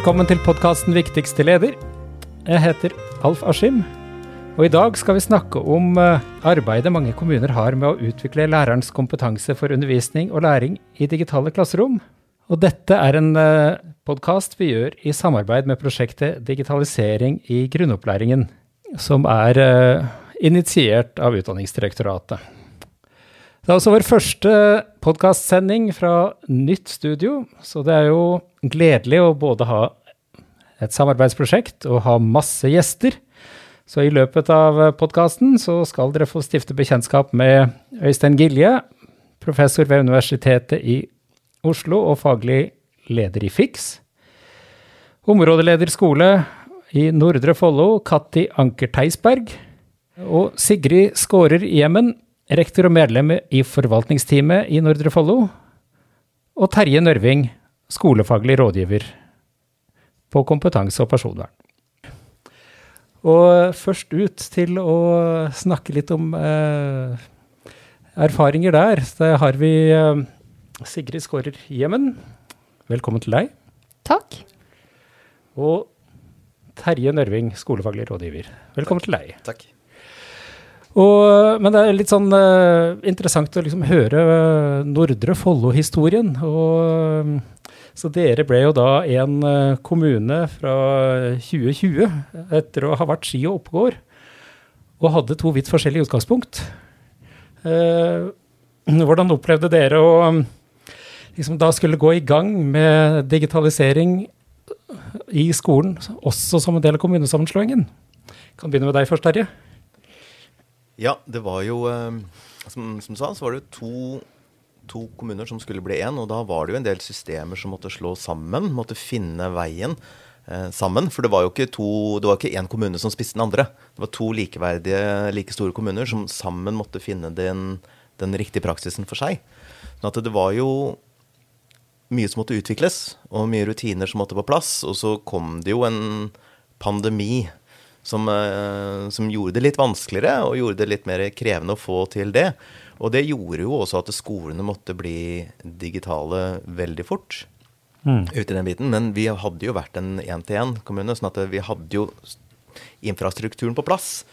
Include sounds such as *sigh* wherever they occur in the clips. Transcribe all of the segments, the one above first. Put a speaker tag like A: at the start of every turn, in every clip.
A: Velkommen til podkasten Viktigste leder. Jeg heter Alf Askim, og i dag skal vi snakke om eh, arbeidet mange kommuner har med å utvikle lærerens kompetanse for undervisning og læring i digitale klasserom. Og dette er en eh, podkast vi gjør i samarbeid med prosjektet Digitalisering i grunnopplæringen, som er eh, initiert av Utdanningsdirektoratet. Det er også vår første podkastsending fra nytt studio, så det er jo gledelig å både ha et samarbeidsprosjekt og ha masse gjester. Så i løpet av podkasten så skal dere få stifte bekjentskap med Øystein Gilje, professor ved Universitetet i Oslo og faglig leder i FIX. Områdeleder skole i Nordre Follo, Katti Anker Theisberg. Og Sigrid Skårer Jemen, rektor og medlem i forvaltningsteamet i Nordre Follo. Og Terje Nørving, skolefaglig rådgiver på kompetanse og personvern. Og først ut til å snakke litt om eh, erfaringer der, der har vi eh, Sigrid Skårer Gjemen. Velkommen til deg.
B: Takk.
A: Og Terje Nørving, skolefaglig rådgiver. Velkommen
C: Takk.
A: til deg.
C: Takk.
A: Og, men det er litt sånn uh, interessant å liksom høre eh, Nordre Follo-historien. Så dere ble jo da en eh, kommune fra 2020 etter å ha vært ski og oppegård, og hadde to vidt forskjellige utgangspunkt. Hvordan opplevde dere å liksom da skulle gå i gang med digitalisering i skolen, også som en del av kommunesammenslåingen? Kan begynne med deg først, Terje.
C: Ja, det var jo Som, Som, du sa, så var det to, to kommuner som skulle bli én. Og da var det jo en del systemer som måtte slå sammen. Måtte finne veien eh, sammen. For det var jo ikke to, én kommune som spiste den andre. Det var to likeverdige, like store kommuner som sammen måtte finne den, den riktige praksisen for seg. Sånn at det var jo mye som måtte utvikles, og mye rutiner som måtte på plass. Og så kom det jo en pandemi som, eh, som, gjorde det litt vanskeligere, og gjorde det litt mer krevende å få til det. Og det gjorde jo også at skolene måtte bli digitale veldig fort.
A: Mm.
C: ut i den biten, Men vi hadde jo vært en én-til-én-kommune, sånn at vi hadde jo infrastrukturen på plass.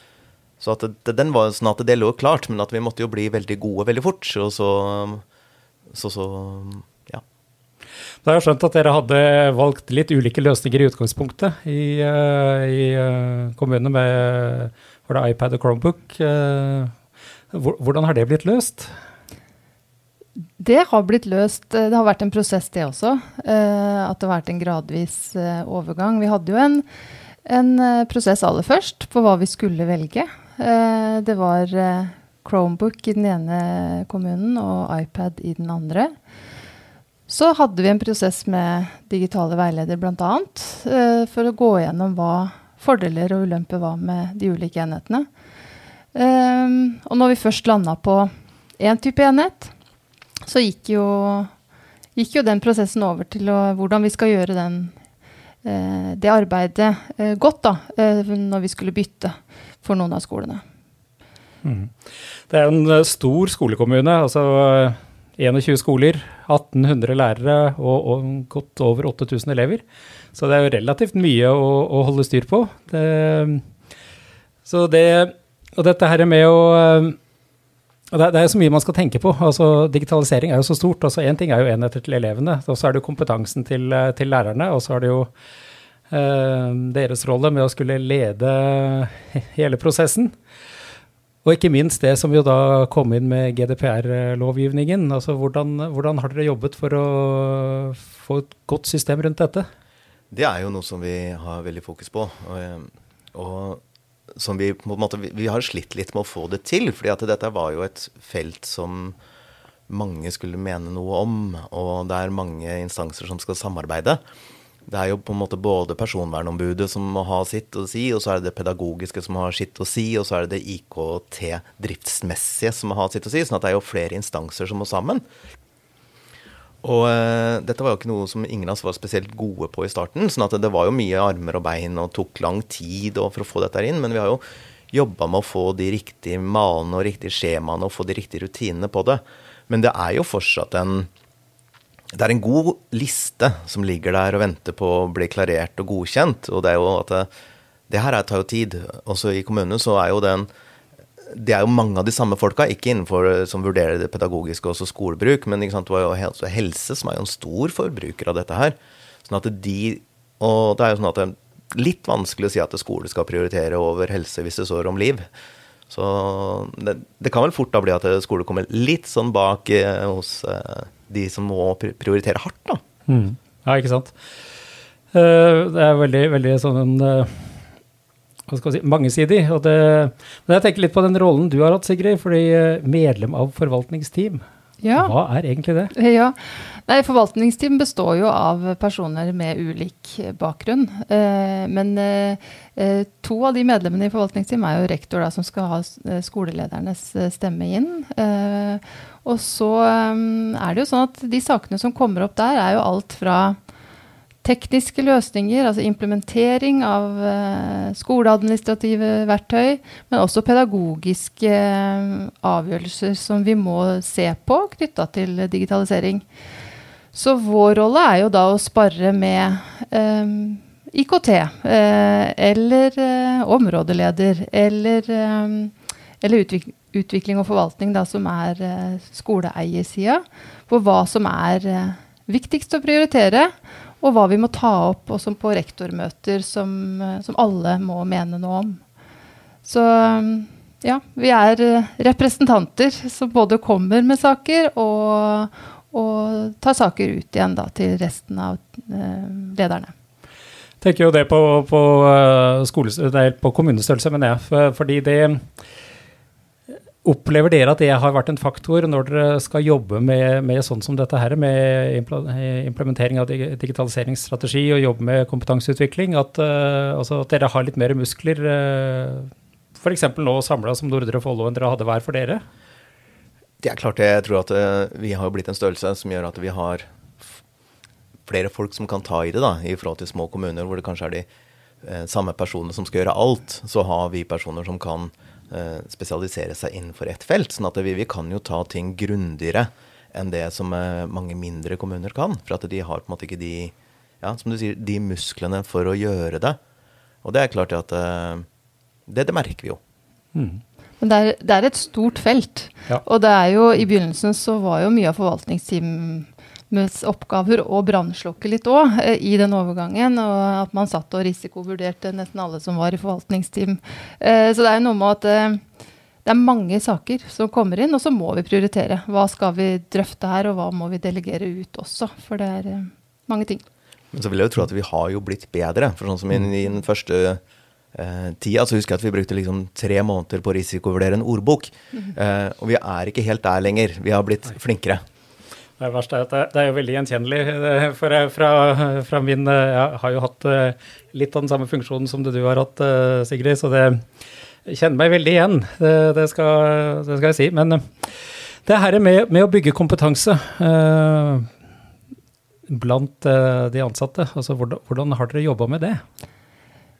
C: Så at det, den var sånn at det lå klart, men at vi måtte jo bli veldig gode veldig fort. Og så, så, så.
A: Da har jeg skjønt at dere hadde valgt litt ulike løsninger i utgangspunktet i, uh, i uh, kommunene med var det iPad og Chromebook. Uh, hvordan har det blitt løst?
B: Det har blitt løst. Det har vært en prosess, det også. at det har vært en gradvis overgang. Vi hadde jo en, en prosess aller først på hva vi skulle velge. det var Chromebook i den ene kommunen og iPad i den andre. Så hadde vi en prosess med digitale veileder bl.a. Uh, for å gå gjennom hva fordeler og ulemper var med de ulike enhetene. Um, og når vi først landa på én type enhet, så gikk jo, gikk jo, den prosessen over til å, hvordan vi skal gjøre den, uh, det arbeidet uh, godt da, når vi skulle bytte for noen av skolene.
A: Mm. Det er en stor skolekommune. altså 21 skoler, 1800 lærere og, og, godt over 8000 elever. Så det er jo relativt mye å, å holde styr på. Det, så det, og dette her med å det, er så mye man skal tenke på. altså Digitalisering er jo så stort. altså ting er jo enheter til elevene, og så er det jo kompetansen til, til lærerne. Og så er det jo eh, deres rolle med å skulle lede hele prosessen. Og ikke minst det som jo da kom inn med GDPR-lovgivningen. altså hvordan, hvordan, har dere jobbet for å få et godt system rundt dette?
C: Det er jo noe som vi har veldig fokus på. Og, og som vi på en måte, vi har slitt litt med å få det til. fordi at dette var jo et felt som mange skulle mene noe om. Og det er mange instanser som skal samarbeide det er jo på en måte både personvernombudet som må ha sitt å si, og så er det det pedagogiske som har sitt å si, og så er det det IKT-driftsmessige som må ha sitt å si. sånn at det er jo flere instanser som må sammen. Og uh, dette var jo ikke noe som ingen av oss var spesielt gode på i starten. sånn at det var jo mye armer og bein og tok lang tid for å få dette inn. Men vi har jo jobba med å få de riktige malene og riktige skjemaene og få de riktige rutinene på det. Men det er jo fortsatt en det er en god liste som ligger der og venter på å bli klarert og godkjent. Og det er jo at det, det her tar jo tid. Også i kommunene så er jo den det er jo mange av de samme folka, ikke innenfor som vurderer det pedagogiske og også skolebruk, men sant, det var jo helse som er jo en stor forbruker av dette her. Sånn at de, Og det er jo sånn at det er litt vanskelig å si at skole skal prioritere over helse hvis det står om liv. Så det, det kan vel fort da bli at skole kommer litt sånn bak eh, hos eh, de som må prioritere hardt, da.
A: Mm. Ja, ikke sant. Uh, det er veldig, veldig sånn uh, hva skal jeg si, mangesidig. Og det, men jeg tenker litt på den rollen du har hatt, Sigrid. fordi uh, medlem av forvaltningsteam, ja. hva er egentlig det?
B: Ja, Nei, Forvaltningsteam består jo av personer med ulik bakgrunn. Eh, men eh, to av de medlemmene i forvaltningsteam er jo rektor, da, som skal ha skoleledernes stemme inn. Eh, og så um, er det jo sånn at de sakene som kommer opp der, er jo alt fra tekniske løsninger, altså implementering av uh, skoleadministrative verktøy, men også pedagogiske uh, avgjørelser som vi må se på knytta til digitalisering. Så vår rolle er jo da å spare med um, IKT, eh, eller områdeleder, eller, um, eller utvikling utvikling og forvaltning, da, som er uh, skoleeiersida, på hva som er uh, viktigst å prioritere, og hva vi må ta opp også på rektormøter som, uh, som alle må mene noe om. Så ja, vi er representanter som både kommer med saker og, og tar saker ut igjen da, til resten av lederne
A: tenker jo det på, på, skole, på kommunestørrelse, mener jeg. fordi det Opplever dere at det har vært en faktor når dere skal jobbe med, med sånn som dette her, med implementering av digitaliseringsstrategi og jobbe med kompetanseutvikling, at, uh, at dere har litt mer muskler, uh, eh, f.eks. nå samla som Nordre Follo enn dere hadde hver for dere?
C: Det er klart, jeg tror at uh, vi har blitt en størrelse som gjør at vi har flere folk som kan ta i det, da, i forhold til små kommuner hvor det kanskje er de samme personene som skal gjøre alt. Så har vi personer som kan Eh, spesialisere seg innenfor ett felt. sånn at vi, vi kan jo ta ting grundigere enn det som eh, mange mindre kommuner kan. For at de har på en måte ikke de ja, som du sier, de musklene for å gjøre det. Og det er klart at eh, det, det merker vi jo.
B: Mm. Men det er, det er, et stort felt. Ja. Og det er jo, i begynnelsen så var jo mye av forvaltningsteam oppgaver å brannslokke litt òg eh, i den overgangen. Og at man satt og risikovurderte nesten alle som var i forvaltningsteam. Eh, så det er noe med at eh, det er mange saker som kommer inn, og så må vi prioritere. Hva skal vi drøfte her, og hva må vi delegere ut også? For det er mange ting.
C: Men så vil jeg jo tro at vi har jo blitt bedre. For sånn som i, i den første eh, tida, så husker jeg at vi brukte liksom tre måneder på å risikovurdere en ordbok. Mm -hmm. eh, og vi er ikke helt der lenger. Vi har blitt flinkere.
A: Det verste er at det, er jo veldig gjenkjennelig. Eh, for jeg, fra, fra, min eh, Jeg har jo hatt eh, litt av den samme funksjonen som det du har hatt, Sigrid, så det kjenner meg veldig igjen. Det, det, skal, det skal, jeg si. Men det her med, med å bygge kompetanse eh, blant de ansatte, altså hvordan, hvordan har dere jobba med det?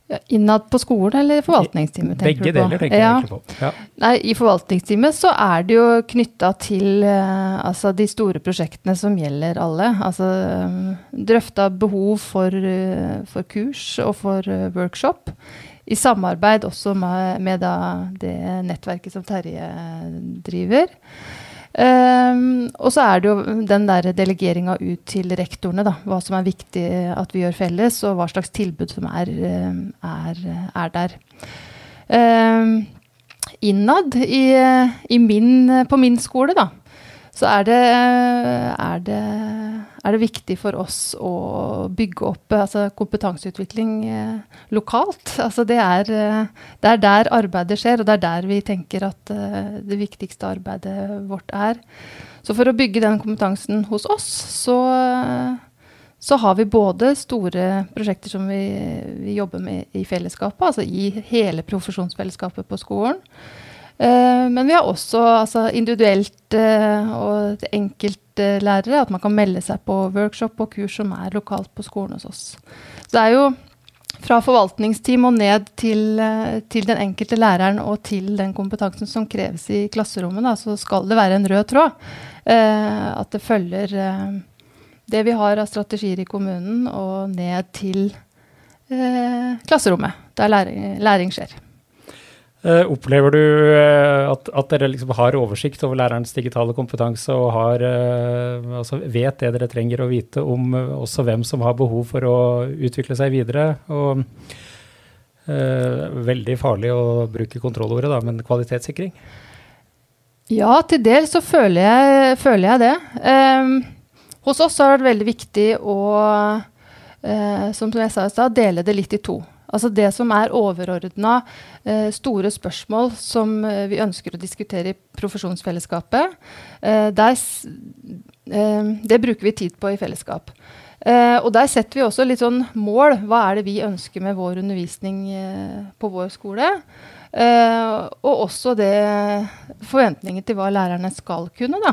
B: Ja, innad på skolen eller forvaltningsteamet?
A: Begge deler, tenker ja. jeg på. Ja.
B: Nei, I forvaltningsteamet så er det jo knytta til uh, altså de store prosjektene som gjelder alle. Altså um, drøfta behov for, uh, for, kurs og for workshop. I samarbeid også med, med da, det nettverket som Terje driver. Um, og så er det jo den der delegeringa ut til rektorene, da. Hva som er viktig at vi gjør felles, og hva slags tilbud som er, er, er der. Um, innad i, i min, på min skole, da, så er det, er, det, er det, viktig for oss å bygge opp altså kompetanseutvikling eh, lokalt. Altså det, er, eh, det, er, der arbeidet skjer, og det er der vi tenker at eh, det viktigste arbeidet vårt er. Så for å bygge den kompetansen hos oss, så, så har vi både store prosjekter som vi, vi jobber med i fellesskapet, altså i hele profesjonsfellesskapet på skolen. Eh, men vi har også altså, individuelt uh, og enkeltlærere, at man kan melde seg på workshop og kurs som er lokalt på skolen hos oss. Det er jo fra forvaltningsteam og ned til, uh, til den enkelte læreren og til den kompetansen som kreves i klasserommet, da, så skal det være en rød tråd. at det følger det vi har av strategier i kommunen, og ned til eh, klasserommet, der læring, læring skjer.
A: Uh, opplever du uh, at, at, dere liksom har oversikt over lærerens digitale kompetanse og har, uh, altså vet det dere trenger å vite om også hvem som har behov for å utvikle seg videre? Og, veldig farlig å bruke kontrollordet, da, men kvalitetssikring?
B: Ja, til dels så føler jeg, føler jeg det. Um, hos oss har det vært veldig viktig å, som jeg sa i stad, dele det litt i to. Altså det som er overordna eh, store spørsmål som eh, vi ønsker å diskutere i profesjonsfellesskapet, eh, der, eh, det bruker vi tid på i fellesskap. Eh, og der setter vi også litt sånn mål. Hva er det vi ønsker med vår undervisning på vår skole? og også det forventninger til hva lærerne skal kunne. Da.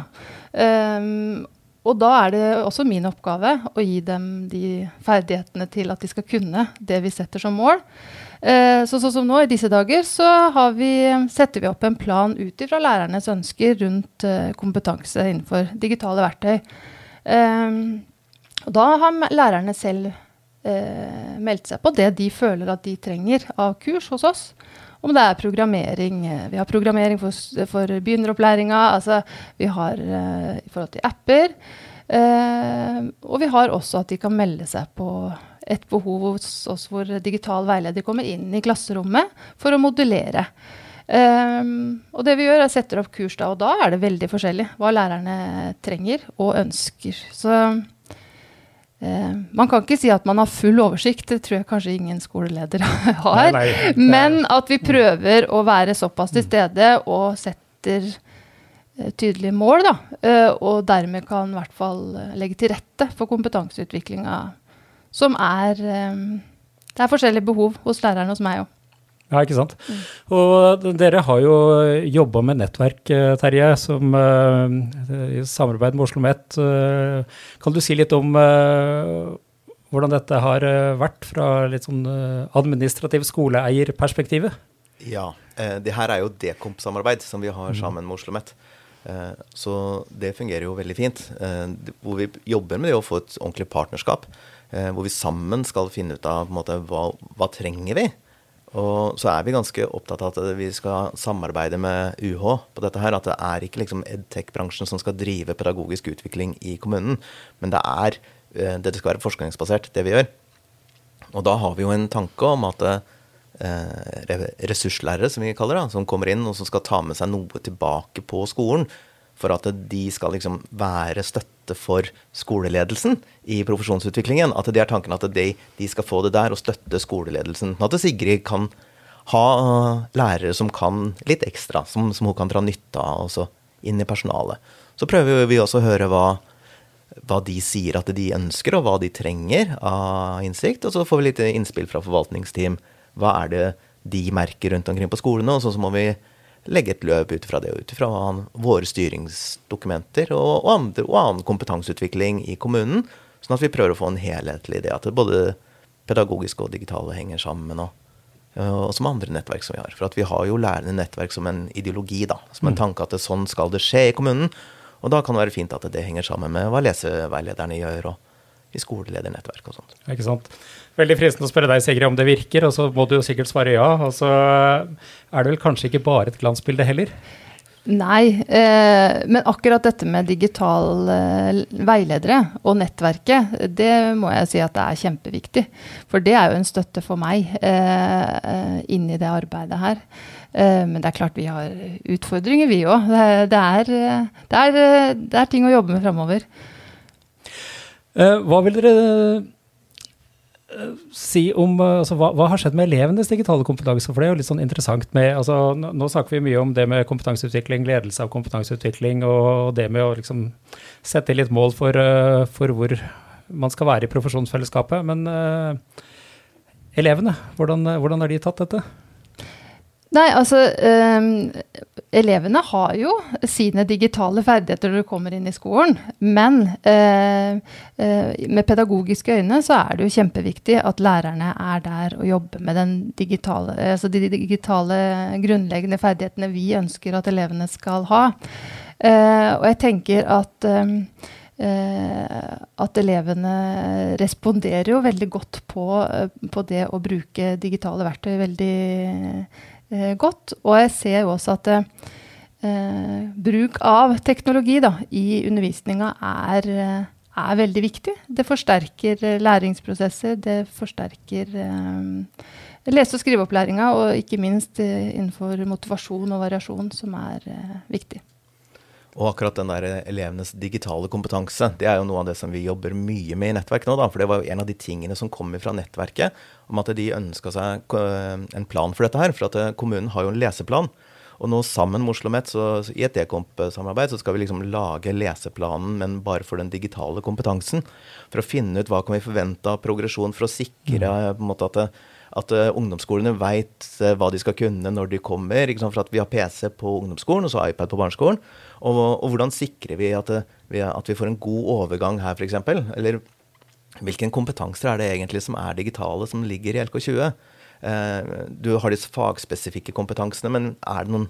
B: Og da er det også min oppgave å gi dem de ferdighetene til at de skal kunne det vi setter som mål. Eh, så sånn som nå, i disse dager, så vi, setter vi opp en plan ut ifra lærernes ønsker rundt eh, kompetanse innenfor digitale verktøy. Eh, og da har lærerne selv eh, meldt seg på det de føler at de trenger av kurs hos oss om det er programmering. Eh, vi har programmering for, for begynneropplæringa. Altså, vi har eh, i forhold til apper. Eh, og vi har også at de kan melde seg på et behov hos oss hvor digital veileder kommer inn i klasserommet for å modulere. Um, og det vi gjør, er setter opp kurs da, og da er det veldig forskjellig hva lærerne trenger og ønsker. Så Eh, man kan ikke si at man har full oversikt, det tror jeg kanskje ingen skoleleder *laughs* har. Nei, nei, Men at vi prøver å være såpass til stede og setter eh, tydelige mål, da. Eh, og dermed kan i hvert fall legge til rette for kompetanseutviklinga som er Det er forskjellige behov hos læreren hos meg òg.
A: Ja, ikke sant. Mm. Og dere har jo jobba med nettverk, eh, Terje, som uh, i samarbeid med Oslo OsloMet. Kan du si litt om hvordan dette har vært fra litt sånn administrativ skoleeierperspektivet?
C: Ja, det her er jo Dekomp-samarbeid som vi har mm. sammen med Oslo OsloMet. Så det fungerer jo veldig fint. Hvor vi jobber med det å få et ordentlig partnerskap. Hvor vi sammen skal finne ut av på en måte, hva, hva trenger vi og så er vi ganske opptatt av at vi skal samarbeide med UH på dette her. At det er ikke liksom edtech-bransjen som skal drive pedagogisk utvikling i kommunen. Men det er det det skal være forskningsbasert, det vi gjør. Og da har vi jo en tanke om at eh, ressurslærere, som vi kaller det, som kommer inn og som skal ta med seg noe tilbake på skolen, for at de skal liksom være støtte for skoleledelsen i profesjonsutviklingen. At det er tanken at de, de skal få det der og støtte skoleledelsen. At Sigrid kan ha lærere som kan litt ekstra, som, som hun kan dra nytte av også inn i personalet. Så prøver vi også å høre hva, hva de sier at de ønsker, og hva de trenger av innsikt. Og så får vi litt innspill fra forvaltningsteam. Hva er det de merker rundt omkring på skolene? Og så må vi legge et løp ut fra det, ut fra våre styringsdokumenter og, og, andre, og, annen kompetanseutvikling i kommunen. Sånn at vi prøver å få en helhetlig idé. At både pedagogiske og digitale henger sammen. Og, og som andre nettverk som vi har. For at vi har jo lærende nettverk som en ideologi, da. Som en mm. tanke at det, sånn skal det skje i kommunen. Og da kan det være fint at det henger sammen med hva leseveilederne gjør, og i skoleledernettverk og sånt.
A: Ikke sant. Veldig fristende å spørre deg, Sigrid, om det virker, og så må du jo sikkert svare ja. Og så er det vel kanskje ikke bare et glansbilde heller?
B: Nei, eh, men akkurat dette med digitale eh, veiledere og nettverket, det må jeg si at det er kjempeviktig. For det er jo en støtte for meg eh, inn i det arbeidet her. Eh, men det er klart vi har utfordringer, vi òg. Det, det, det, det, er ting å jobbe med framover.
A: Eh, hva vil dere si om altså, hva, hva, har skjedd med elevenes digitale kompetanse? For det er jo litt sånn interessant med altså, nå, snakker vi mye om det med kompetanseutvikling, ledelse av kompetanseutvikling, og det med å liksom sette litt mål for, for hvor man skal være i profesjonsfellesskapet. Men uh, elevene, hvordan, hvordan har de tatt dette?
B: Nei, altså um, Elevene har jo sine digitale ferdigheter når de kommer inn i skolen. Men uh, uh, med pedagogiske øyne så er det jo kjempeviktig at lærerne er der og jobber med digitale, altså de digitale grunnleggende ferdighetene vi ønsker at elevene skal ha. Uh, og jeg tenker at Eh, at elevene responderer jo veldig godt på, på det å bruke digitale verktøy veldig godt. Og jeg ser jo også at eh, bruk av teknologi da, i undervisninga er, er, veldig viktig. Det forsterker læringsprosesser, det forsterker eh, lese- og skriveopplæringa, og ikke minst innenfor motivasjon og variasjon, som er viktig.
C: Og akkurat den der elevenes digitale kompetanse, det er jo noe av det som vi jobber mye med i nettverk nå. da, For det var jo en av de tingene som kommer fra nettverket, om at de ønska seg en plan for dette her. For at eh, kommunen har jo en leseplan. Og nå sammen med Oslo OsloMet, så i et Dekomp-samarbeid, så skal vi liksom lage leseplanen, men bare for den digitale kompetansen. For å finne ut hva kan vi forvente av progresjon for å sikre mm. på en måte at det, at uh, ungdomsskolene veit hva de skal kunne når de kommer. For at vi har PC på ungdomsskolen og så iPad på barneskolen. Og, og hvordan sikrer vi at, vi at, vi får en god overgang her, f.eks.? Eller hvilke kompetanser er det egentlig som er digitale, som ligger i LK20? du har disse fagspesifikke kompetansene, men er det noen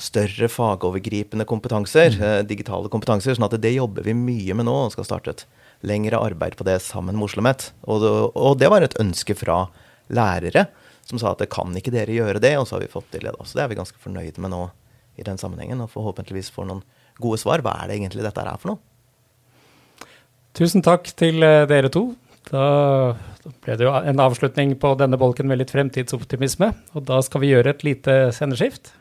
C: større fagovergripende kompetanser, mm. digitale kompetanser? sånn at det jobber vi mye med nå og skal starte et lengre arbeid på det sammen med Oslo OsloMet. Og, og det var et ønske fra lærere som sa at det kan ikke dere gjøre det, og så har vi fått til det. Så det er vi ganske fornøyde med nå i den sammenhengen, og forhåpentligvis får noen gode svar. Hva er det egentlig dette er for noe?
A: Tusen takk til eh, dere to. Da ble det jo en avslutning på denne bolken med litt fremtidsoptimisme, og da skal vi gjøre et lite sendeskift.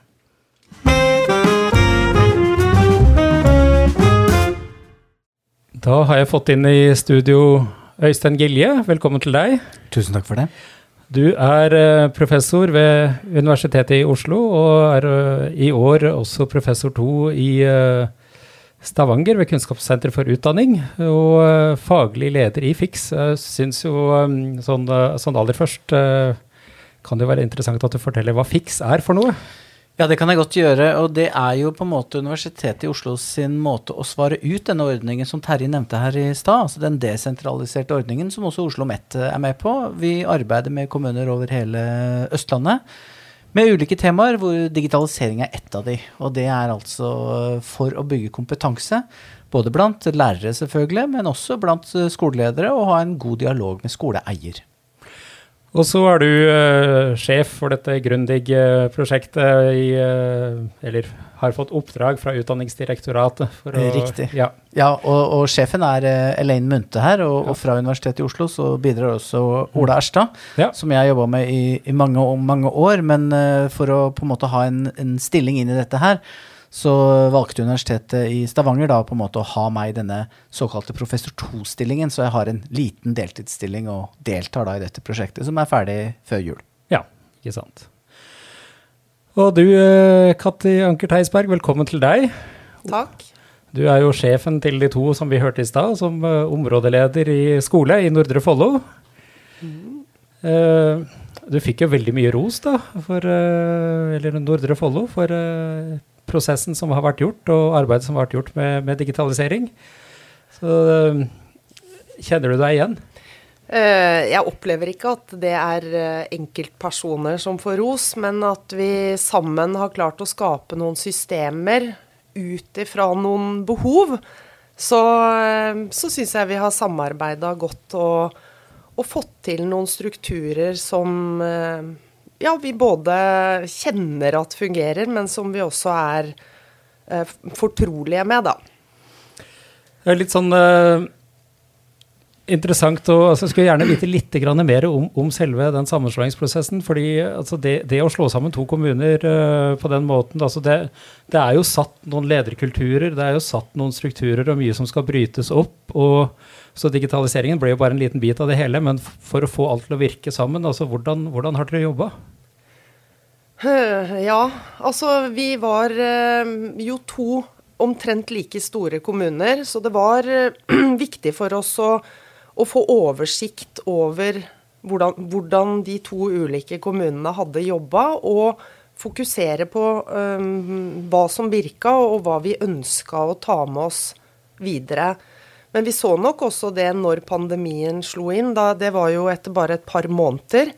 A: Da har jeg fått inn i studio Øystein Gilje. Velkommen til deg.
D: Tusen takk for det.
A: Du er eh, professor ved Universitetet i Oslo, og er eh, i år også professor to i eh, Stavanger ved Kunnskapssenter for utdanning, og faglig leder i FIX. Jeg syns jo sånn, sånn aller først kan det være interessant at du forteller hva FIX er for noe?
D: Ja, det kan jeg godt gjøre. Og det er jo på en måte Universitetet i Oslo sin måte å svare ut denne ordningen som Terje nevnte her i stad. Altså den desentraliserte ordningen som også Oslo OsloMet er med på. Vi arbeider med kommuner over hele Østlandet med ulike temaer, hvor digitalisering er ett av de. Og det er altså for å bygge kompetanse. Både blant lærere, selvfølgelig, men også blant skoleledere, og ha en god dialog med skoleeier.
A: Og så er du uh, sjef for dette Grundig-prosjektet i uh, Eller har fått oppdrag fra Utdanningsdirektoratet.
D: For å, Riktig. Ja, ja og, og, sjefen er uh, Elaine Munthe her, og, ja. og, fra Universitetet i Oslo så bidrar også Ola Erstad, ja. som jeg har jobba med i, i, mange, mange år. Men for å på en måte ha en, en stilling inn i dette her, så valgte Universitetet i Stavanger da på en måte å ha meg i denne såkalte professor 2-stillingen, så jeg har en liten deltidsstilling og deltar da i dette prosjektet, som er ferdig før jul.
A: Ja, ikke sant. Og du, eh, Katti Anker Theisberg, velkommen til deg.
E: Takk.
A: Du er jo sjefen til de to som vi hørte i stad, som uh, områdeleder i skole i Nordre Follo. Mm. Uh, du fikk jo veldig mye ros, da, for Eller Nordre Follo, for prosessen som har vært gjort, og arbeidet som har vært gjort med, med digitalisering. Så kjenner du deg igjen?
E: Uh, jeg opplever ikke at det er uh, enkeltpersoner som får ros, men at vi sammen har klart å skape noen systemer ut ifra noen behov. Så, så syns jeg vi har samarbeida godt og, og, fått til noen strukturer som ja, vi både kjenner at fungerer, men som vi også er eh, fortrolige med, da.
A: Litt sånn uh, interessant og altså, Skulle gjerne vite litt mer om, om, selve den sammenslåingsprosessen. fordi altså, det, det, å slå sammen to kommuner uh, på den måten altså, det, det, er jo satt noen lederkulturer, det er jo satt noen strukturer og mye som skal brytes opp. og så digitaliseringen ble jo bare en liten bit av det hele, men for å få alt til å virke sammen, altså hvordan, hvordan har dere jobba?
E: Ja, altså vi var eh, jo to omtrent like store kommuner, så det var eh, *clears throat* viktig for oss å, å få oversikt over hvordan, hvordan, de to ulike kommunene hadde jobba, og fokusere på um, hva som virka, og hva vi ønska å ta med oss videre. Men vi så nok også det når pandemien slo inn. Da, det var jo etter bare et par måneder.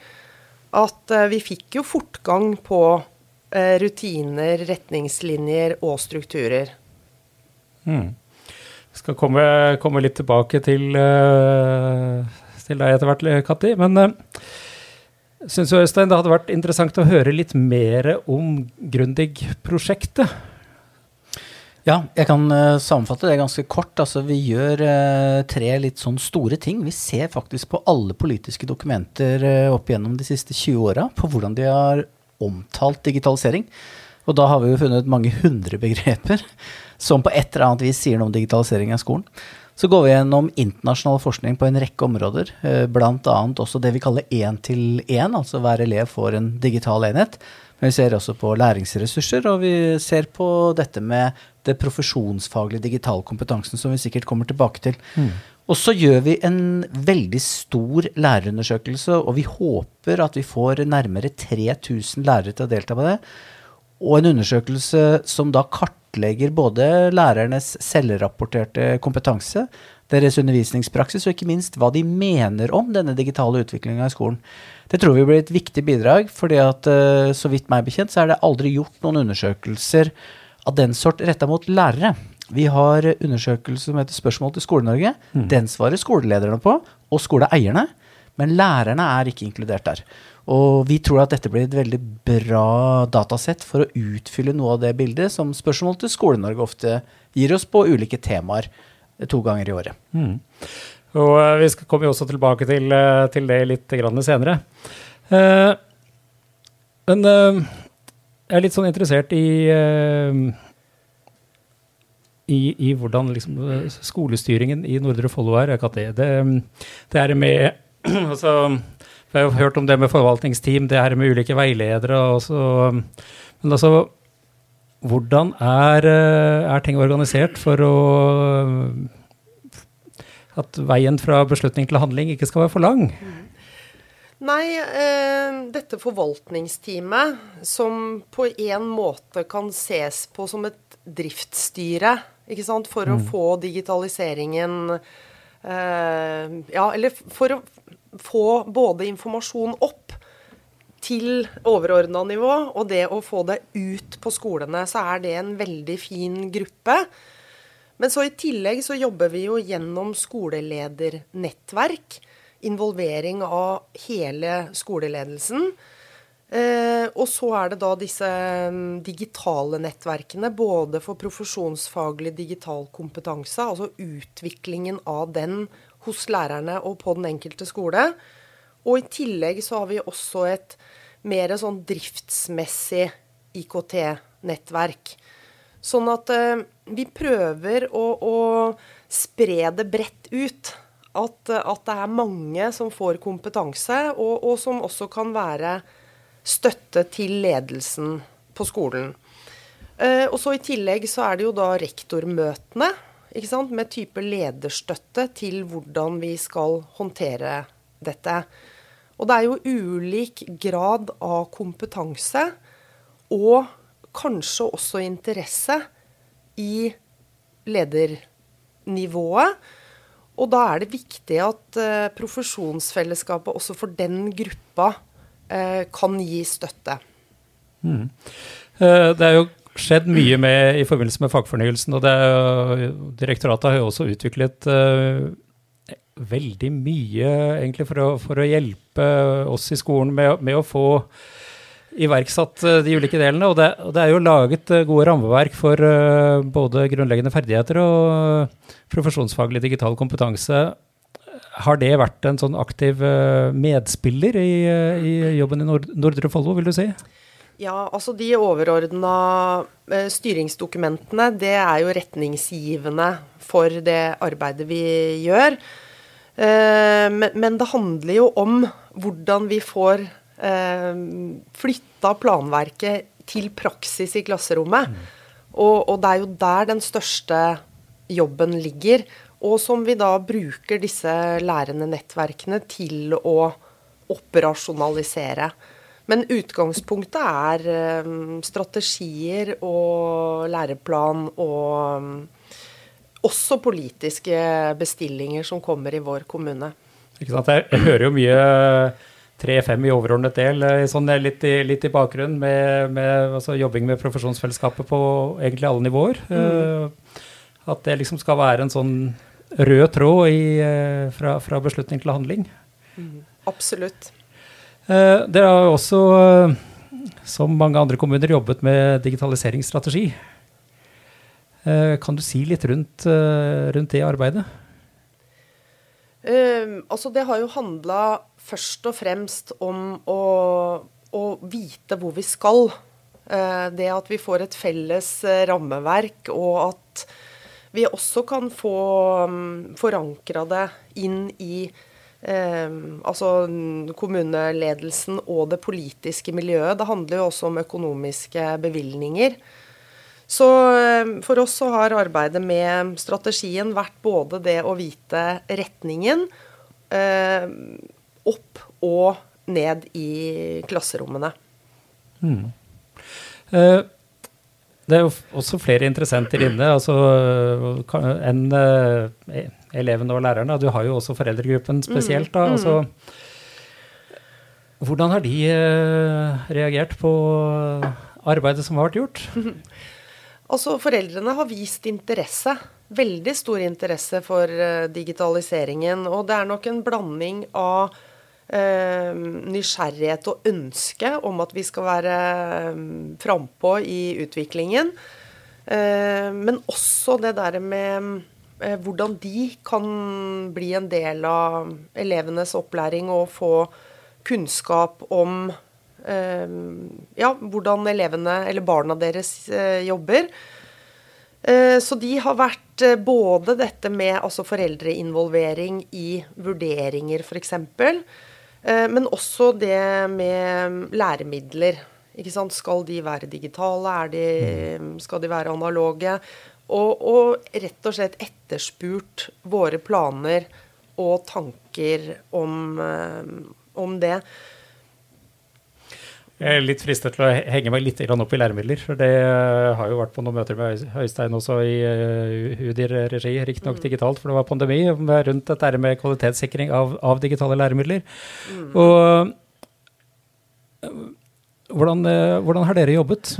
E: At uh, vi fikk jo fortgang på uh, rutiner, retningslinjer og strukturer.
A: Mm. Skal komme, komme litt tilbake til, uh, til deg etter hvert, Katti. Men uh, syns Øystein det hadde vært interessant å høre litt mer om Grundig-prosjektet.
D: Ja, jeg kan uh, sammenfatte det ganske kort. Altså, vi gjør uh, tre litt sånn store ting. Vi ser faktisk på alle politiske dokumenter uh, opp gjennom de siste 20 åra, på hvordan de har omtalt digitalisering. Og da har vi jo funnet mange hundre begreper som på et eller annet vis sier noe om digitalisering av skolen. Så går vi gjennom internasjonal forskning på en rekke områder, bl.a. også det vi kaller én til én, altså hver elev får en digital enhet. Men vi ser også på læringsressurser, og vi ser på dette med det profesjonsfaglige digitalkompetansen som vi sikkert kommer tilbake til. Mm. Og så gjør vi en veldig stor lærerundersøkelse, og vi håper at vi får nærmere 3000 lærere til å delta på det. Og en undersøkelse som da kartlegger både lærernes selvrapporterte kompetanse, deres undervisningspraksis, og ikke minst hva de mener om denne digitale utviklinga i skolen. Det tror vi blir et viktig bidrag, fordi at eh, så vidt meg bekjent, så er det aldri gjort noen undersøkelser av den sort retta mot lærere. Vi har undersøkelser som heter Spørsmål til Skole-Norge. Mm. Den svarer skolelederne på, og skoleeierne. Men lærerne er ikke inkludert der. Og vi tror at dette blir et veldig bra datasett for å utfylle noe av det bildet som Spørsmål til Skole-Norge ofte gir oss på ulike temaer to ganger i året. Mm.
A: Og uh, vi skal komme også tilbake til, uh, til det litt senere. Eh, men jeg er litt sånn interessert i i, i, hvordan liksom, skolestyringen i Nordre Follo er. Det, Det, det er med *clears throat* altså, Jeg har hørt om det med forvaltningsteam, det her med ulike veiledere. Også, men altså, hvordan er, er ting organisert for å at veien fra beslutning til handling ikke skal være for lang?
E: Nei, eh, dette forvaltningsteamet, som på en måte kan ses på som et driftsstyre, for mm. å få digitaliseringen eh, Ja, eller for å få både informasjon opp til overordna nivå, og det å få det ut på skolene, så er det en veldig fin gruppe. Men så i tillegg så jobber vi jo gjennom skoleledernettverk. Involvering av hele skoleledelsen. Eh, og så er det da disse mm, digitale nettverkene, både for profesjonsfaglig digital kompetanse, altså utviklingen av den hos lærerne og på den enkelte skole. Og i tillegg så har vi også et mer sånn driftsmessig IKT-nettverk. Sånn at eh, vi prøver å, å, spre det bredt ut. At, at, det er mange som får kompetanse, og, og, som også kan være støtte til ledelsen på skolen. Eh, og så I tillegg så er det jo da rektormøtene med type lederstøtte til hvordan vi skal håndtere dette. Og det er jo ulik grad av kompetanse og kanskje også interesse i ledernivået. Og da er det viktig at uh, profesjonsfellesskapet også for den gruppa uh, kan gi støtte. Mm.
A: Uh, det er jo skjedd mye med, i forbindelse med fagfornyelsen, og det, direktoratet har jo også utviklet veldig mye egentlig for å, for å, hjelpe oss i skolen med, med å få iverksatt eh, de ulike delene. Og det, og det, er jo laget eh, gode rammeverk for uh, både grunnleggende ferdigheter og profesjonsfaglig digital kompetanse. Har det vært en sånn aktiv uh, medspiller i, uh, i, jobben i Nord Nordre Follo, vil du si?
E: Ja, altså de overordna styringsdokumentene, det er jo retningsgivende for det arbeidet vi gjør. Men, men det handler jo om hvordan vi får eh, flytta planverket til praksis i klasserommet. Mm. Og, og, det er jo der den største jobben ligger. Og som vi da bruker disse lærende nettverkene til å operasjonalisere. Men utgangspunktet er um, strategier og læreplan og um, også politiske bestillinger som kommer i vår kommune.
A: Ikke sant? Jeg, hører jo mye tre-fem i overordnet del, eh, sånn litt i, litt i bakgrunnen, med, med altså, jobbing med profesjonsfellesskapet på egentlig alle nivåer. Mm. Uh, At det liksom skal være en sånn rød tråd i, eh, fra, fra, beslutning til handling.
E: Mm, absolutt.
A: Eh, dere har jo også, eh, som mange andre kommuner, jobbet med digitaliseringsstrategi. Eh, kan du si litt rundt, rundt det arbeidet?
E: Uh, altså det har jo handla først og fremst om å, å vite hvor vi skal. Det at vi får et felles rammeverk, og at vi også kan få um, forankra det inn i altså kommuneledelsen og det politiske miljøet. Det handler jo også om økonomiske bevilgninger. Så eh, for oss så har arbeidet med strategien vært både det å vite retningen eh, opp og ned i klasserommene. Mm.
A: Eh, det er jo også flere interessenter inne altså, enn eh, elevene og lærerne. Du har jo også foreldregruppen spesielt. Da, mm. altså, hvordan har de eh, reagert på arbeidet som har vært gjort? *laughs*
E: Altså, Foreldrene har vist interesse. Veldig stor interesse for uh, digitaliseringen. Og det er nok en blanding av eh, nysgjerrighet og ønske om at vi skal være um, frampå i utviklingen. Eh, men også det der med hvordan de kan bli en del av elevenes opplæring og få kunnskap om Ehm, ja, hvordan elevene, eller barna deres, eh, jobber. Eh, så de har vært eh, både dette med altså foreldreinvolvering i vurderinger, f.eks., men også det med læremidler. Skal de være digitale? De, skal de være analoge? Og, og, rett og slett etterspurt våre planer og tanker om, om det.
A: Jeg er litt fristet til å henge meg litt opp i læremidler. for Det eh, har jo vært på noen møter med Øystein også i uh, UDIR-regi, riktignok mm. digitalt, for det var pandemi, rundt dette med kvalitetssikring av, av digitale læremidler. Mm. Og hvordan, hvordan, har dere jobbet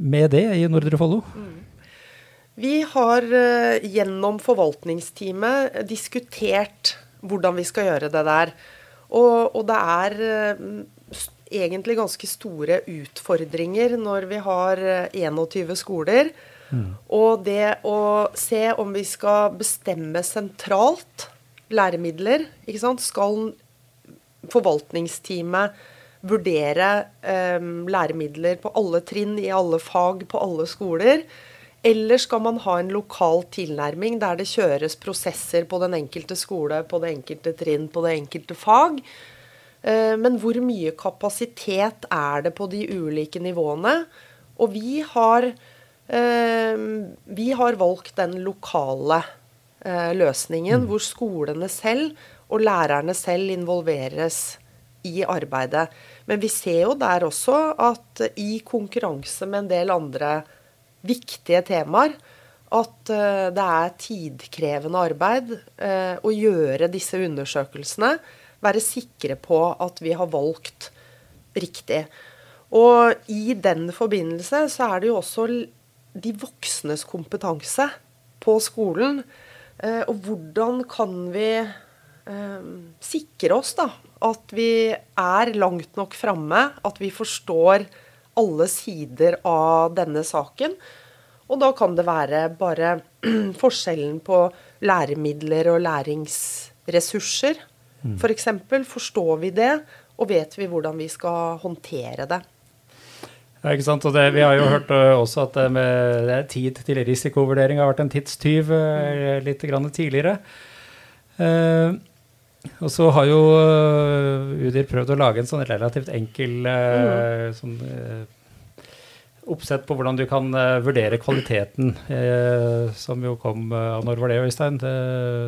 A: med det i Nordre Follo? Mm.
E: Vi har gjennom forvaltningsteamet diskutert hvordan vi skal gjøre det der. Og, og det er egentlig ganske store utfordringer når vi har 21 eh, skoler. Mm. Og det å se om vi skal bestemme sentralt læremidler ikke sant? Skal forvaltningsteamet vurdere eh, læremidler på alle trinn, i alle fag, på alle skoler? Eller skal man ha en lokal tilnærming der det kjøres prosesser på den enkelte skole, på det enkelte trinn, på det enkelte fag? Eh, men hvor mye kapasitet er det på de ulike nivåene? Og vi har, eh, vi har valgt den lokale eh, løsningen, mm. hvor skolene selv og lærerne selv involveres i arbeidet. Men vi ser jo der også at i konkurranse med en del andre viktige temaer, at det er tidkrevende arbeid å gjøre disse undersøkelsene være sikre på at vi har valgt riktig. Og i den forbindelse så er det jo også de voksnes kompetanse på skolen. Eh, og hvordan kan vi eh, sikre oss da, at vi er langt nok framme, at vi forstår alle sider av denne saken. Og da kan det være bare *clears throat* forskjellen på læremidler og læringsressurser Mm. F.eks. For forstår vi det, og vet vi hvordan vi skal håndtere det.
A: Ja, ikke sant? Og det, vi har jo hørt uh, også at med det tid til risikovurdering har vært en tidstyv uh, litt grann tidligere. Uh, og så har jo UDIR prøvd å lage en sånn relativt enkel mm. sånn, oppsett på hvordan du kan vurdere kvaliteten, som jo kom av Når var det, Øystein? Det,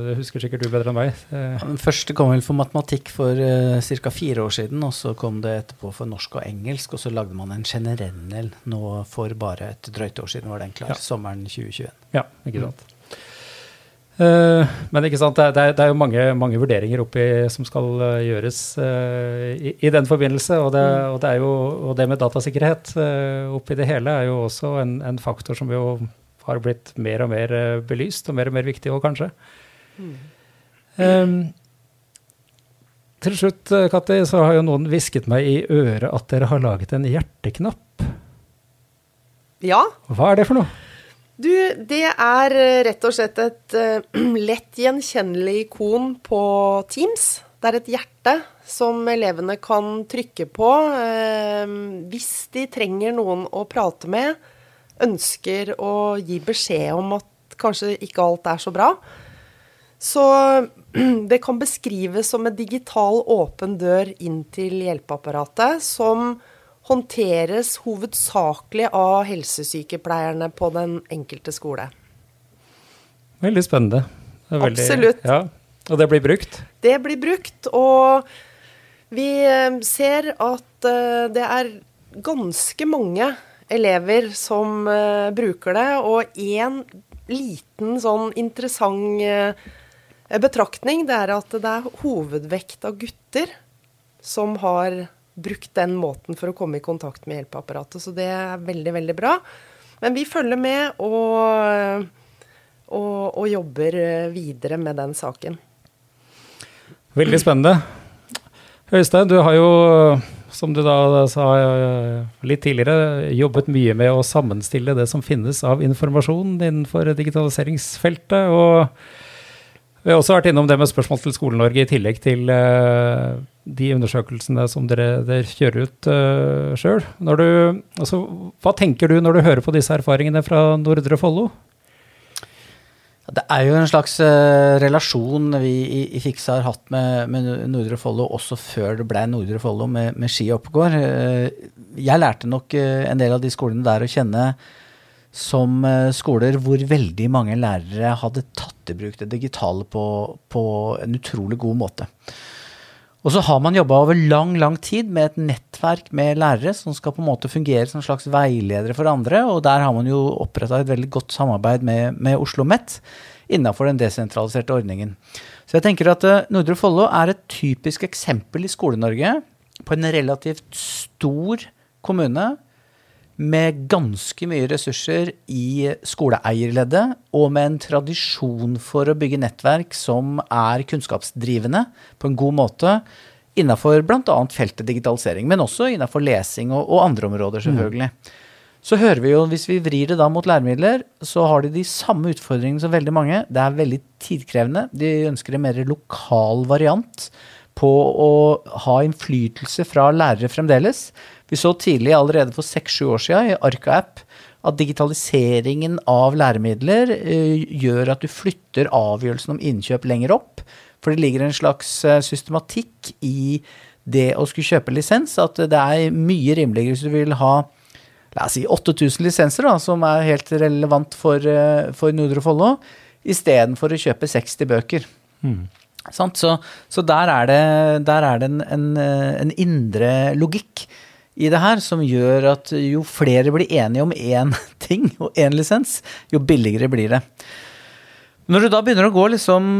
A: det, husker sikkert du bedre enn meg.
D: den første kom vel for matematikk for uh, ca. fire år siden, og så kom det etterpå for norsk og engelsk, og så lagde man en generell nå for bare et drøyt år siden, var den klar. Ja. Sommeren 2021.
A: Ja, ikke sant. Mm. Uh, men det, er, det er jo mange, mange, vurderinger oppi som skal uh, gjøres uh, i, i, den forbindelse. Og det, mm. og det, jo, og det med datasikkerhet oppi det hele er jo også en, en, faktor som jo har blitt mer og mer eh, belyst, og mer og mer viktig òg, kanskje. Mm. Um, til slutt, eh, Katti, så har jo noen hvisket meg i øret at dere har laget en hjerteknapp.
E: Ja.
A: Hva er det for noe?
E: Du, det er rett og slett et uh, *clears throat* lett gjenkjennelig ikon på Teams. Det er et hjerte som elevene kan trykke på uh, hvis de trenger noen å prate med, ønsker å gi beskjed om at kanskje ikke alt er så bra. Så *clears throat* det kan beskrives som en digital åpen dør inn til hjelpeapparatet, som håndteres hovedsakelig av helsesykepleierne på den enkelte skole.
A: Veldig spennende.
E: Veldig, Absolutt.
A: Ja, og det blir brukt?
E: Det blir brukt. Og vi eh, ser at eh, det er ganske mange elever som uh, bruker det. Og én liten sånn interessant betraktning, det er at det er hovedvekt av gutter som har brukt den måten for å komme i kontakt med hjelpeapparatet. Så det er veldig, veldig bra. Men vi følger med og, og, og jobber videre med den saken.
A: Veldig spennende. Øystein, du har jo som du da sa litt tidligere, jobbet mye med å sammenstille det som finnes av informasjon innenfor digitaliseringsfeltet. Og vi har også vært innom det med spørsmål til Skole-Norge, i tillegg til uh, de undersøkelsene som dere, dere kjører ut uh, sjøl. Altså, hva tenker du når du hører på disse erfaringene fra Nordre Follo?
D: Det er jo en slags uh, relasjon vi i, i Fiksa har hatt med, med, Nordre Follo også før det ble Nordre Follo med, med Ski Oppegård. Uh, jeg lærte nok en del av de skolene der å kjenne som skoler hvor veldig mange lærere hadde tatt i bruk det digitale på, på en utrolig god måte. Og så har man jobba over lang lang tid med et nettverk med lærere som skal på en måte fungere som en slags veiledere for andre, og der har man jo oppretta et veldig godt samarbeid med, med Oslo OsloMet innafor den desentraliserte ordningen. Så jeg tenker at uh, Nordre Follo er et typisk eksempel i Skole-Norge på en relativt stor kommune med ganske mye ressurser i skoleeierleddet, og med en tradisjon for å bygge nettverk som er kunnskapsdrivende på en god måte innafor bl.a. feltet digitalisering, men også innafor lesing og, og, andre områder, selvfølgelig. Mm. Så hører vi jo, hvis vi vrir det da mot læremidler, så har de de samme utfordringene som veldig mange. Det er veldig tidkrevende. De ønsker en mer lokal variant på å ha innflytelse fra lærere fremdeles. Vi så tidlig, allerede for seks-sju år siden, i Arka-app, at digitaliseringen av læremidler uh, gjør at du flytter avgjørelsen om innkjøp lenger opp. For det ligger en slags uh, systematikk i det å skulle kjøpe lisens. At det er mye rimeligere hvis du vil ha la oss si 8000 lisenser, da, som er helt relevant for, eh, for Nordre Follo, istedenfor å kjøpe 60 bøker. Mm. Så, så, der er det, der er det en, en, en, indre logikk i det her som gjør at jo flere blir enige om én *laughs* ting og én lisens, jo billigere blir det. Når du da begynner å gå liksom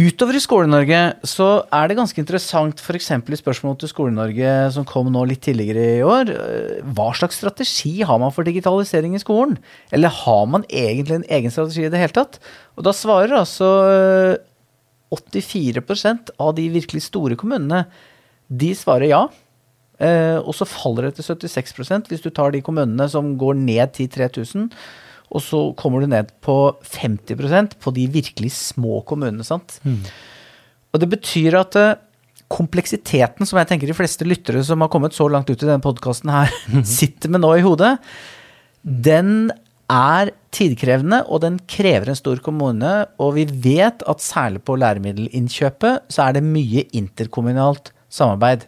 D: Utover i Skole-Norge så er det ganske interessant f.eks. i spørsmålet til Skole-Norge som kom nå litt tidligere i år. Eh, hva slags strategi har man for digitalisering i skolen? Eller har man egentlig en egen strategi i det hele tatt? Og da svarer altså 84 eh, av de virkelig store kommunene, de svarer ja. Eh, og så faller det til 76% hvis du tar de kommunene som går ned til 3000 og så kommer du ned på 50% på de virkelig små kommunene. sant? Mm. Og det betyr at uh, kompleksiteten som jeg tenker de fleste lyttere som har kommet så langt ut i denne podkasten her, mm. *laughs* sitter med nå i hodet, den er tidkrevende, og den krever en stor kommune. Og vi vet at særlig på læremiddelinnkjøpet så er det mye interkommunalt samarbeid.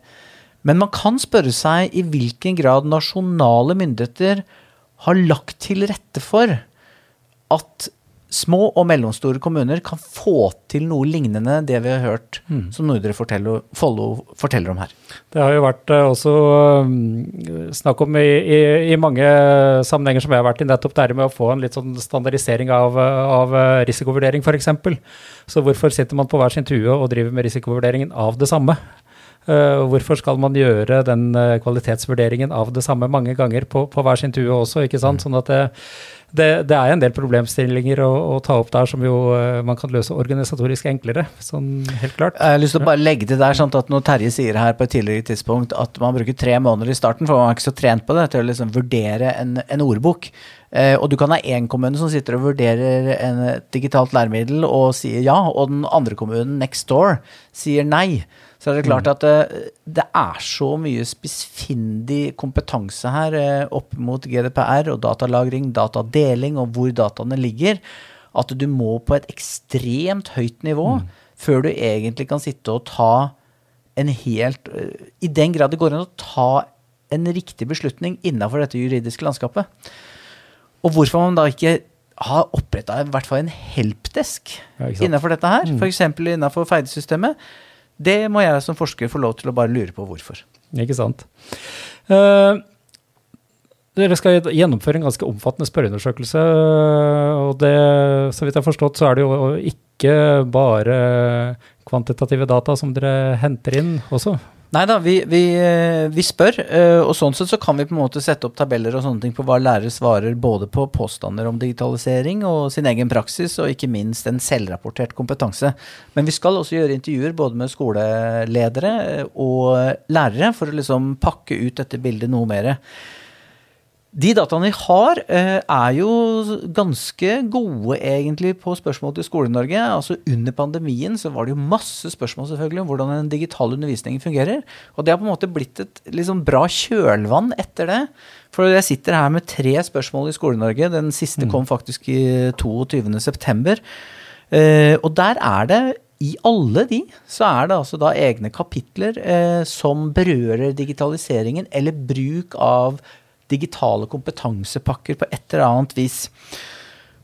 D: Men man kan spørre seg i hvilken grad nasjonale myndigheter har lagt til rette for at små og mellomstore kommuner kan få til noe lignende det vi har hørt mm. som Nordre Follo forteller om her.
A: Det har jo vært uh, også um, snakk om i, i, i, mange sammenhenger som jeg har vært i, nettopp det med å få en litt sånn standardisering av, av uh, risikovurdering f.eks. Så hvorfor sitter man på hver sin tue og driver med risikovurderingen av det samme? Uh, hvorfor skal man gjøre den uh, kvalitetsvurderingen av det samme mange ganger på, på hver sin tue også? ikke sant? Mm. Sånn at det, det, det, er en del problemstillinger å, å, ta opp der som jo uh, man kan løse organisatorisk enklere. sånn helt klart.
D: Jeg har lyst til å bare legge til der, sånn at når Terje sier her på et tidligere tidspunkt at man bruker tre måneder i starten, for man er ikke så trent på det, til å liksom vurdere en, en ordbok. Uh, og du kan ha én kommune som sitter og vurderer en digitalt læremiddel og sier ja, og den andre kommunen next door sier nei så er det klart mm. at det, eh, er så mye spissfindig kompetanse her eh, opp mot GDPR og datalagring, datadeling og hvor dataene ligger, at du må på et ekstremt høyt nivå mm. før du egentlig kan sitte og ta en helt eh, I den grad det går an å ta en riktig beslutning innafor dette juridiske landskapet. Og hvorfor man da ikke har oppretta i hvert fall en helpdesk ja, innafor dette her, mm. f.eks. innafor Feide-systemet det må jeg som forsker få lov til å bare lure på hvorfor.
A: Ikke sant. Uh, dere skal gjennomføre en ganske omfattende spørreundersøkelse. og det, Så vidt jeg har forstått, så er det jo ikke bare kvantitative data som dere henter inn også?
D: Nei da, vi, vi, eh, vi, spør, eh, og sånn sett så kan vi på en måte sette opp tabeller og sånne ting på hva lærere svarer både på påstander om digitalisering og sin egen praksis, og ikke minst en selvrapportert kompetanse. Men vi skal også gjøre intervjuer både med skoleledere og lærere for å liksom pakke ut dette bildet noe mer. De dataene vi har, eh, er jo ganske gode egentlig på spørsmål til Skole-Norge. Altså Under pandemien så var det jo masse spørsmål selvfølgelig om hvordan den digitale undervisningen fungerer. Og det har på en måte blitt et liksom bra kjølvann etter det. For jeg sitter her med tre spørsmål i Skole-Norge. Den siste kom faktisk i 22.9. Eh, og der er det i alle de så er det altså da egne kapitler eh, som berører digitaliseringen eller bruk av digitale kompetansepakker på et eller annet vis.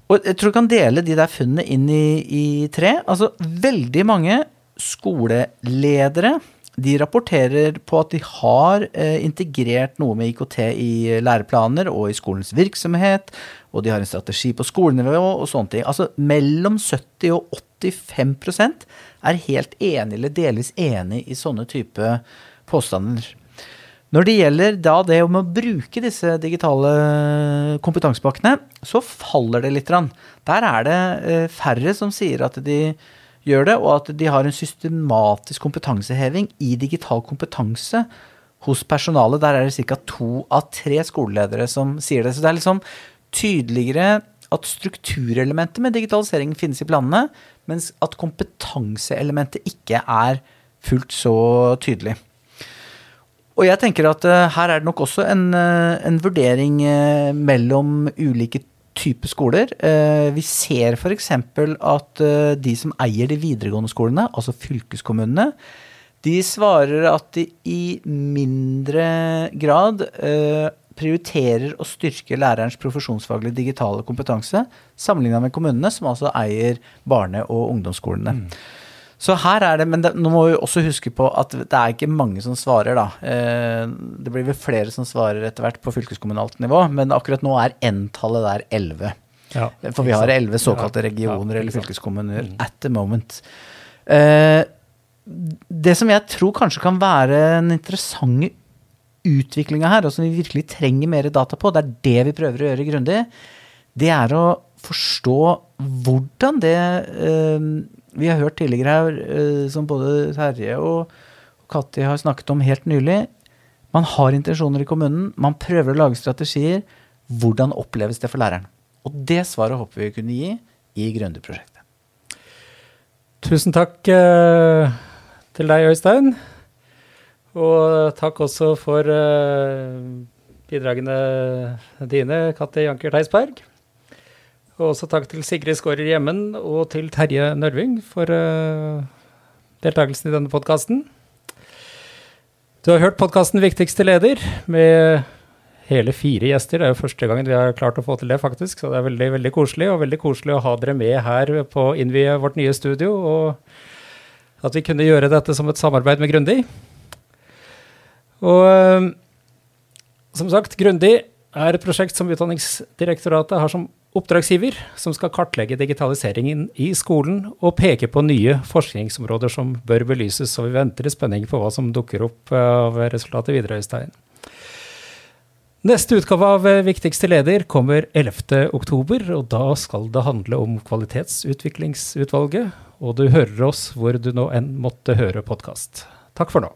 D: Og jeg tror du kan dele de der funnene inn i, i tre. Altså, veldig mange skoleledere de rapporterer på at de har eh, integrert noe med IKT i læreplaner og i skolens virksomhet, og de har en strategi på skolenivå og sånne ting. Altså mellom 70 og 85% er helt enig eller delvis enig i sånne type påstander. Når det gjelder da det om å bruke disse digitale kompetansepakkene, så faller det litt. Der er det eh, færre som sier at de gjør det, og at de har en systematisk kompetanseheving i digital kompetanse hos personalet. Der er det ca. to av tre skoleledere som sier det. Så det er liksom tydeligere at strukturelementet med digitaliseringen finnes i planene, mens at kompetanseelementet ikke er fullt så tydelig. Og jeg tenker at uh, her er det nok også en, uh, en vurdering uh, mellom ulike typer skoler. vi ser f.eks. at de som eier de videregående skolene, altså fylkeskommunene, de svarer at de i mindre grad prioriterer å styrke lærerens profesjonsfaglige digitale kompetanse, sammenligna med kommunene, som altså eier barne- og ungdomsskolene. Mm. Så her er det, Men det, nå må vi også huske på at det er ikke mange som svarer, da. Eh, det blir vel flere som svarer etter hvert på fylkeskommunalt nivå, men akkurat nå er N-tallet der 11. Ja, For vi har 11 såkalte regioner ja, eller fylkeskommuner mm. at the moment. Eh, det som jeg tror kanskje kan være en interessant utviklinga her, og som vi virkelig trenger mer data på, det er det vi prøver å gjøre grundig, det er å forstå hvordan det eh, vi har hørt tidligere her, eh, som både Terje og Katti har snakket om helt nylig. Man har intensjoner i kommunen, man prøver å lage strategier. Hvordan oppleves det for læreren? Og det svaret håper vi kunne gi i Grønde-prosjektet.
A: Tusen takk uh, til deg, Øystein. Og takk også for uh, bidragene dine, Katti Janker Theisberg. Og også takk til Sigrid Skårer Hjemmen og til Terje Nørving for uh, deltakelsen i denne podkasten. Du har hørt podkasten Viktigste leder med hele fire gjester. Det er jo første gangen vi har klart å få til det, faktisk. Så det er veldig veldig koselig, og veldig koselig å ha dere med her på innvie vårt nye studio. Og at vi kunne gjøre dette som et samarbeid med Grundig. Og uh, som sagt, Grundig er et prosjekt som Utdanningsdirektoratet har som oppdragsgiver som skal kartlegge digitaliseringen i skolen og peke på nye forskningsområder som bør belyses. Og vi venter i spenning på hva som dukker opp av resultatet videre, Øystein. Neste utgave av eh, Viktigste leder kommer 11. oktober, og da skal det handle om Kvalitetsutviklingsutvalget. Og du hører oss hvor du nå enn måtte høre podkast. Takk for nå.